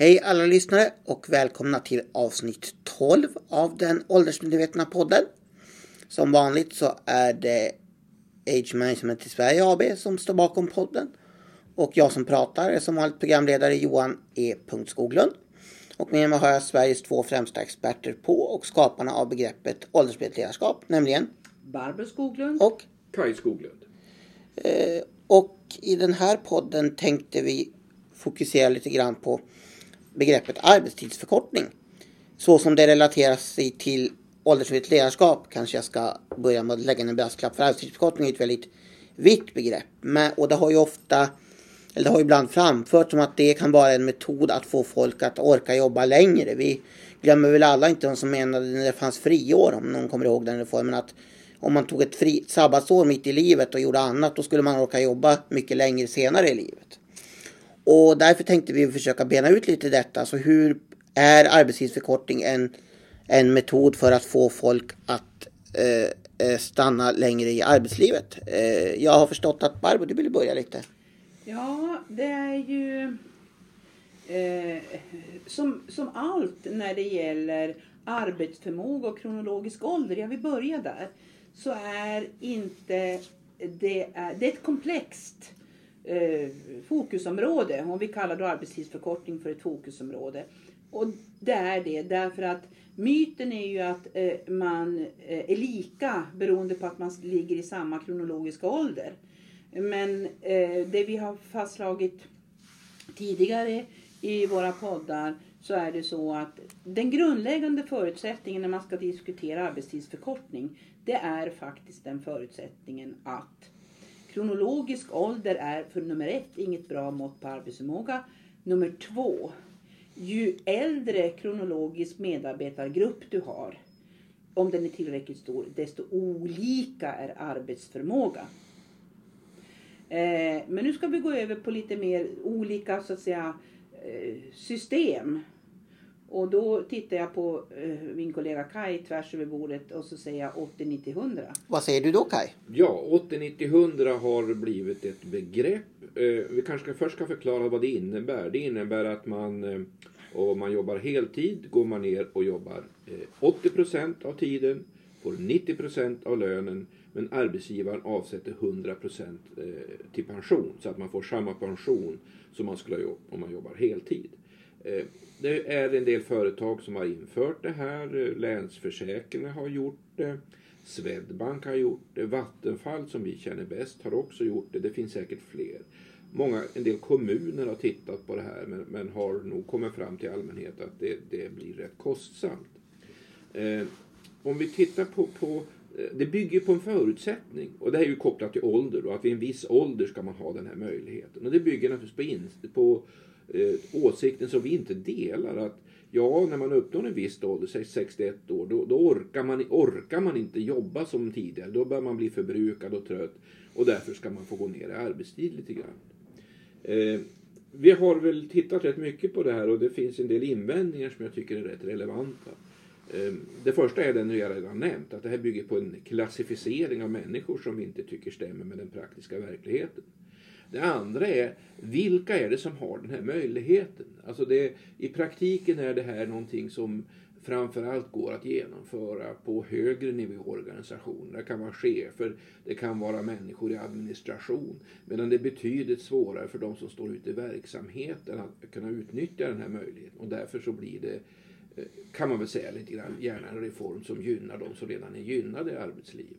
Hej alla lyssnare och välkomna till avsnitt 12 av den åldersmedvetna podden. Som vanligt så är det Age Management i Sverige AB som står bakom podden. Och jag som pratar är som vanligt programledare Johan E. Skoglund. Och med mig har jag Sveriges två främsta experter på och skaparna av begreppet åldersmedvetet nämligen Barbro Skoglund och Kaj Skoglund. Eh, och i den här podden tänkte vi fokusera lite grann på begreppet arbetstidsförkortning. Så som det relaterar sig till åldersmedvetet ledarskap kanske jag ska börja med att lägga en brasklapp. För arbetstidsförkortning är ett väldigt vitt begrepp. Men, och det har ju ofta, eller det har ibland framförts som att det kan vara en metod att få folk att orka jobba längre. Vi glömmer väl alla inte de som menade när det fanns friår, om någon kommer ihåg den reformen, att om man tog ett fri, sabbatsår mitt i livet och gjorde annat, då skulle man orka jobba mycket längre senare i livet. Och därför tänkte vi försöka bena ut lite detta. Så hur är arbetstidsförkortning en, en metod för att få folk att eh, eh stanna längre i arbetslivet? Eh, jag har förstått att Barbro, du vill börja lite. Ja, det är ju eh, som, som allt när det gäller arbetsförmåga och kronologisk ålder, jag vill börja där, så är inte det, är, det är ett komplext eh, fokusområde. Och vi kallar då arbetstidsförkortning för ett fokusområde. Och det är det därför att myten är ju att eh, man eh, är lika beroende på att man ligger i samma kronologiska ålder. Men eh, det vi har fastslagit tidigare i våra poddar så är det så att den grundläggande förutsättningen när man ska diskutera arbetstidsförkortning det är faktiskt den förutsättningen att Kronologisk ålder är för nummer ett inget bra mått på arbetsförmåga. Nummer två, ju äldre kronologisk medarbetargrupp du har, om den är tillräckligt stor, desto olika är arbetsförmåga. Eh, men nu ska vi gå över på lite mer olika så att säga eh, system. Och då tittar jag på eh, min kollega Kai tvärs över bordet och så säger jag 80, 90, 100. Vad säger du då Kai? Ja, 80, 90, 100 har blivit ett begrepp. Eh, vi kanske först ska förklara vad det innebär. Det innebär att man eh, om man jobbar heltid går man ner och jobbar 80 procent av tiden, får 90 procent av lönen men arbetsgivaren avsätter 100 procent till pension så att man får samma pension som man skulle ha gjort om man jobbar heltid. Eh, det är en del företag som har infört det här. Eh, Länsförsäkringar har gjort det. Swedbank har gjort det. Vattenfall som vi känner bäst har också gjort det. Det finns säkert fler. Många, en del kommuner har tittat på det här men, men har nog kommit fram till allmänhet att det, det blir rätt kostsamt. Eh, om vi tittar på, på det bygger på en förutsättning och det här är ju kopplat till ålder och att vid en viss ålder ska man ha den här möjligheten. Och det bygger naturligtvis på, in, på eh, åsikten som vi inte delar. Att ja, när man uppnår en viss ålder, säg 61 år, då, då, orkar, man, orkar man inte jobba som tidigare. Då börjar man bli förbrukad och trött och därför ska man få gå ner i arbetstid lite grann. Eh, vi har väl tittat rätt mycket på det här och det finns en del invändningar som jag tycker är rätt relevanta. Ehm, det första är den jag redan nämnt, att det här bygger på en klassificering av människor som vi inte tycker stämmer med den praktiska verkligheten. Det andra är, vilka är det som har den här möjligheten? Alltså det, I praktiken är det här någonting som framförallt går att genomföra på högre nivå i organisationen. Det kan vara chefer, det kan vara människor i administration. Medan det är betydligt svårare för de som står ute i verksamheten att kunna utnyttja den här möjligheten. Och därför så blir det, eh, kan man väl säga lite grann, gärna en reform som gynnar de som redan är gynnade i arbetslivet.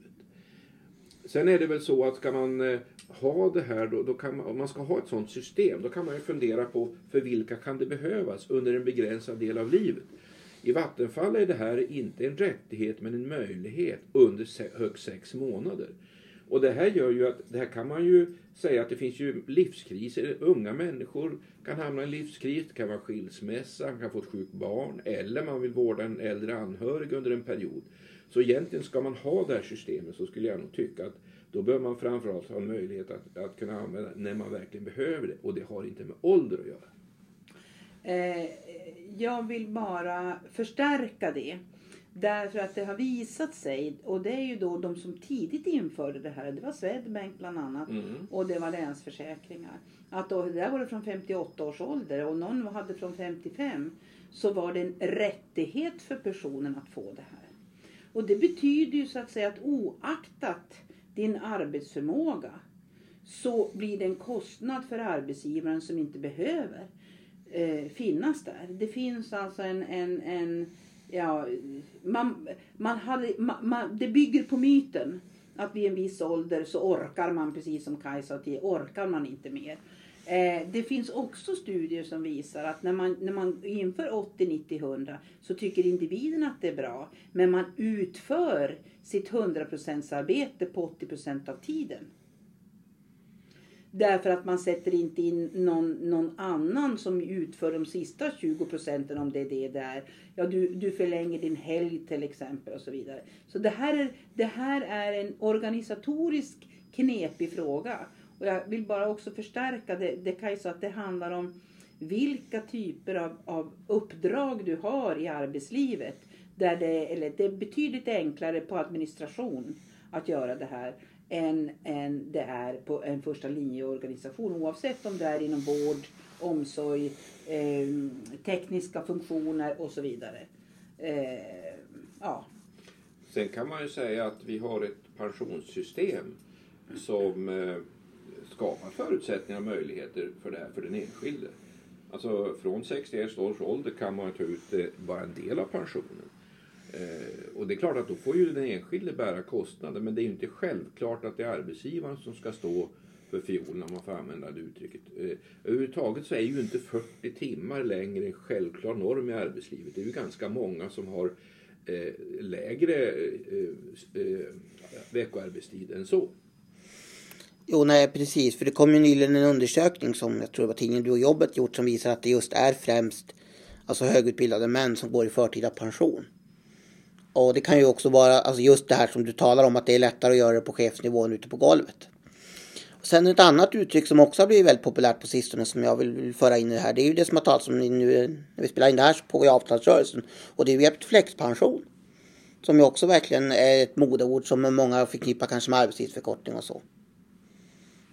Sen är det väl så att ska man eh, ha det här, då, då kan man, om man ska ha ett sådant system, då kan man ju fundera på för vilka kan det behövas under en begränsad del av livet. I Vattenfall är det här inte en rättighet men en möjlighet under högst sex månader. Och det här gör ju att, det här kan man ju säga att det finns ju livskriser. Unga människor kan hamna i en livskris, det kan vara skilsmässa, man kan få ett sjukt barn eller man vill vårda en äldre anhörig under en period. Så egentligen ska man ha det här systemet så skulle jag nog tycka att då bör man framförallt ha en möjlighet att, att kunna använda när man verkligen behöver det och det har inte med ålder att göra. Eh, jag vill bara förstärka det. Därför att det har visat sig, och det är ju då de som tidigt införde det här, det var Swedbank bland annat Mm. och det var Länsförsäkringar. Att då, där var det från 58 års ålder och någon hade från 55 så var det en rättighet för personen att få det här. Och det betyder ju så att säga att oaktat din arbetsförmåga så blir det en kostnad för arbetsgivaren som inte behöver eh, finnas där. Det finns alltså en, en, en ja, man, man hade, man, man, det bygger på myten att vid en viss ålder så orkar man, precis som Kaj sa till, orkar man inte mer. Eh, det finns också studier som visar att när man, när man inför 80, 90, 100 så tycker individen att det är bra. Men man utför sitt 100% arbete på 80% av tiden. Därför att man sätter inte in någon, någon annan som utför de sista 20 procenten om det är det där. Ja, du, du förlänger din helg till exempel och så vidare. Så det här är, det här är en organisatorisk knepig fråga. Och jag vill bara också förstärka det, det Kajsa att det handlar om vilka typer av, av uppdrag du har i arbetslivet. Där det, eller det är betydligt enklare på administration att göra det här än, än det är på en första linjeorganisation. Oavsett om det är inom vård, omsorg, eh, tekniska funktioner och så vidare. Eh, ja. Sen kan man ju säga att vi har ett pensionssystem som eh, skapar förutsättningar och möjligheter för det här för den enskilde. Alltså från 61 års ålder kan man ta ut eh, bara en del av pensionen. Eh, och det är klart att då får ju den enskilde bära kostnaden. men det är ju inte självklart att det är arbetsgivaren som ska stå för fiolen, om man får använda det uttrycket. Eh, överhuvudtaget så är ju inte 40 timmar längre en självklar norm i arbetslivet. Det är ju ganska många som har eh, lägre veckoarbetstid än så. Jo, nej precis. För det kom ju nyligen en undersökning som jag tror det var tidningen Du och jobbet gjort som visar att det just är främst alltså högutbildade män som går i förtida pension. Och det kan ju också vara alltså just det här som du talar om att det är lättare att göra det på chefsnivå än ute på golvet. Och sen ett annat uttryck som också har blivit väldigt populärt på sistone som jag vill föra in i det här. Det är ju det som har talats om nu när vi spelar in det här så pågår avtalsrörelsen. Och det är ju flexpension. Som ju också verkligen är ett modeord som många förknippar kanske med arbetstidsförkortning och så.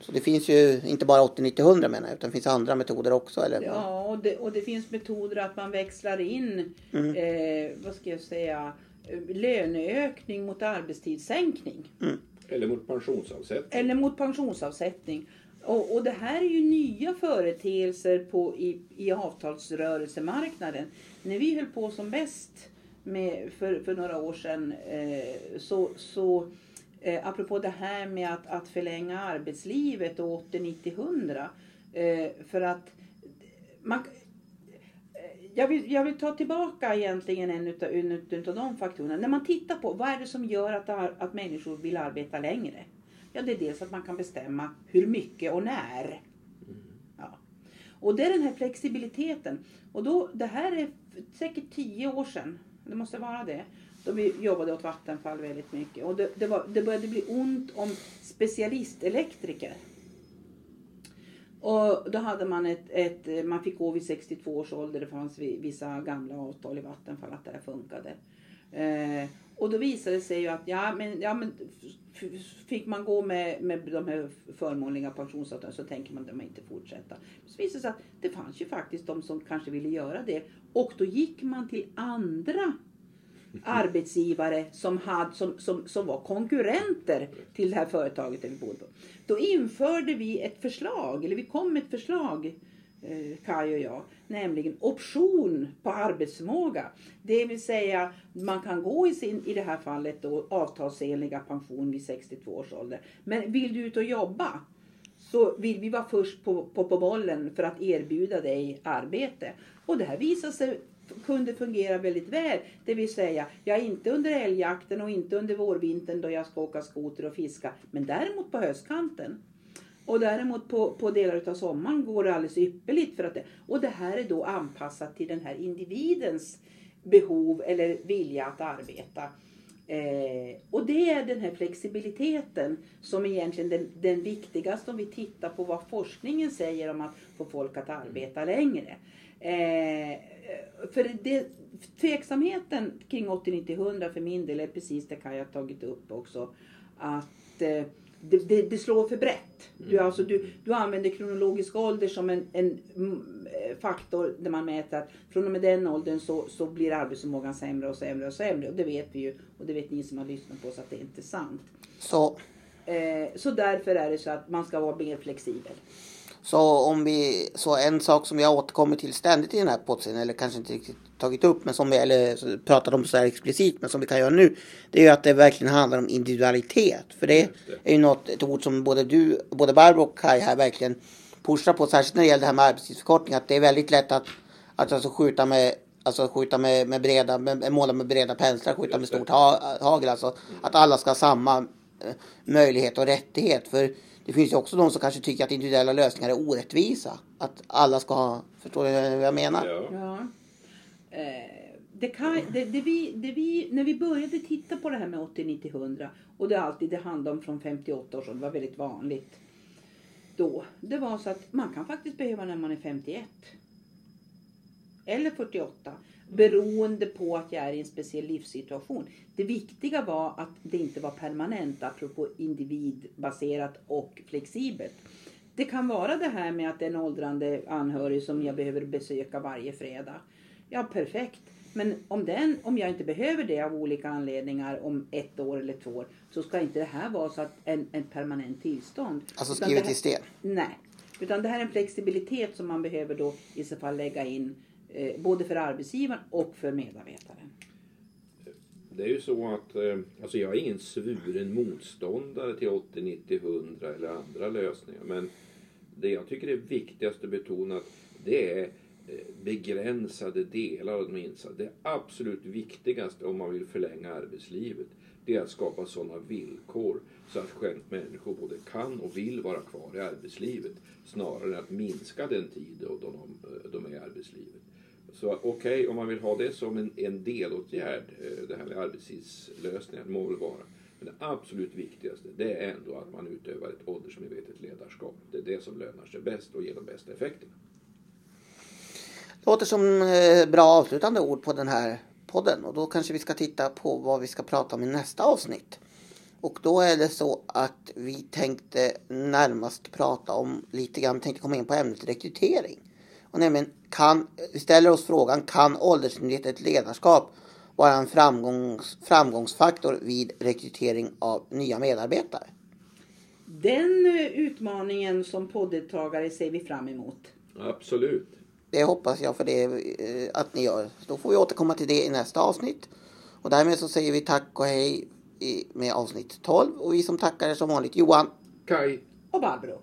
Så det finns ju inte bara 80, 90, 100 menar jag, utan det finns andra metoder också. Eller? Ja, och det, och det finns metoder att man växlar in, Mm. eh, vad ska jag säga, löneökning mot arbetstidssänkning. Eller mot pensionsavsättning. Eller mot pensionsavsättning. Och, och det här är ju nya företeelser på, i, i avtalsrörelsemarknaden. När vi höll på som bäst med, för, för några år sedan eh, så, så eh, apropå det här med att, att förlänga arbetslivet och 80, 90, 100. Eh, för att man, jag vill, jag vill ta tillbaka egentligen en utav, en utav de faktorerna. När man tittar på vad är det som gör att, att människor vill arbeta längre? Ja, det är dels att man kan bestämma hur mycket och när. Ja. Och det är den här flexibiliteten. Och då, det här är säkert tio år sedan. Det måste vara det. Då vi jobbade åt Vattenfall väldigt mycket. Och det, det, var, det började bli ont om specialistelektriker. Och då hade man ett, ett, man fick gå vid 62 års ålder. Det fanns vissa gamla avtal i Vattenfall att det här funkade. Eh, och då visade det sig ju att ja, men, ja, men fick man gå med, med de här förmånliga pensionsavtalen så tänker man att man inte fortsätta. Så visade det sig att det fanns ju faktiskt de som kanske ville göra det. Och då gick man till andra arbetsgivare som, hade, som, som, som var konkurrenter till det här företaget där vi bodde. på. Då införde vi ett förslag, eller vi kom med ett förslag, eh, Kaj och jag, nämligen option på arbetsförmåga. Det vill säga man kan gå i, sin, i det här fallet då, avtalsenliga pension vid 62 års ålder. Men vill du ut och jobba så vill vi vara först på, på, på bollen för att erbjuda dig arbete. Och det här visade sig kunde fungera väldigt väl. Det vill säga, jag är inte under älgjakten och inte under vårvintern då jag ska åka skoter och fiska. Men däremot på höstkanten. Och däremot på, på delar av sommaren går det alldeles ypperligt. För att det, och det här är då anpassat till den här individens behov eller vilja att arbeta. Eh, och det är den här flexibiliteten som egentligen den, den viktigaste om vi tittar på vad forskningen säger om att få folk att arbeta längre. Eh, för det, tveksamheten kring 80, 90, 100 för min del är precis det Kaj har tagit upp också. Att eh, det, det, det, slår för brett. Du, alltså, du, du använder kronologisk ålder som en, en mm, faktor där man mäter att från och med den åldern så, så blir arbetsförmågan sämre och sämre och sämre. Och det vet vi ju och det vet ni som har lyssnat på oss att det inte är sant. Så, Eh, så därför är det så att man ska vara mer flexibel. Så, om vi, så en sak som jag återkommer till ständigt i den här podden, eller kanske inte riktigt tagit upp, men som vi eller, pratat om så här explicit, men som vi kan göra nu. Det är ju att det verkligen handlar om individualitet. För det det. är ju något, ett ord som både du, både Barbro och Kaj här verkligen pushar på, särskilt när det gäller det här med arbetstidsförkortning, att det är väldigt lätt att, att alltså skjuta med Alltså skjuta med, med breda, med, måla med breda penslar, skjuta med stort ha, hagel. Alltså att alla ska ha samma eh, möjlighet och rättighet. För det finns ju också de som kanske tycker att individuella lösningar är orättvisa. Att alla ska ha, förstår du vad jag menar? Ja. Ja. Eh, det kan, det, det vi, det vi, när vi började titta på det här med 80, 90, 100 och det är alltid det handlar om från 58 års ålder, det var väldigt vanligt då. Det var så att man kan faktiskt behöva när man är 51. Eller 48. Beroende på att jag är i en speciell livssituation. Det viktiga var att det inte var permanent, apropå individbaserat och flexibelt. Det kan vara det här med att en åldrande anhörig som jag behöver besöka varje fredag. Ja, perfekt. Men om, den, om jag inte behöver det av olika anledningar om ett år eller två år så ska inte det här vara så att en, en permanent tillstånd. Alltså skrivet det i sten. Nej, utan det här är en flexibilitet som man behöver då i så fall lägga in eh, både för arbetsgivaren och för medarbetaren. Det är ju så att eh, alltså jag är ingen svuren motståndare till 80, 90, 100 eller andra lösningar. Men det jag tycker är viktigast att betona att det är eh, begränsade delar av de insatser. Det absolut viktigaste om man vill förlänga arbetslivet det är att skapa sådana villkor så att själv människor både kan och vill vara kvar i arbetslivet snarare än att minska den tid då de, eh, de är i arbetslivet. Så okej, om man vill ha det som en, en delåtgärd, eh, det här med arbetstidslösningar, det må väl vara. Men det absolut viktigaste, det är ändå att man utövar ett åldersmedvetet ledarskap. Det är det som lönar sig bäst och ger de bästa effekterna. Låter som eh, bra avslutande ord på den här podden. Och då kanske vi ska titta på vad vi ska prata om i nästa avsnitt. Och då är det så att vi tänkte närmast prata om lite grann, tänkte komma in på ämnet rekrytering. Och nämligen kan, vi ställer oss frågan, kan åldersmedvetet ledarskap vara en framgångs, framgångsfaktor vid rekrytering av nya medarbetare? Den eh, utmaningen som podddeltagare ser vi fram emot. Absolut. Det hoppas jag för det eh, att ni gör. Då får vi återkomma till det i nästa avsnitt. Och därmed så säger vi tack och hej med avsnitt 12. Och vi som tackar är som vanligt Johan. Kai, Och Barbro.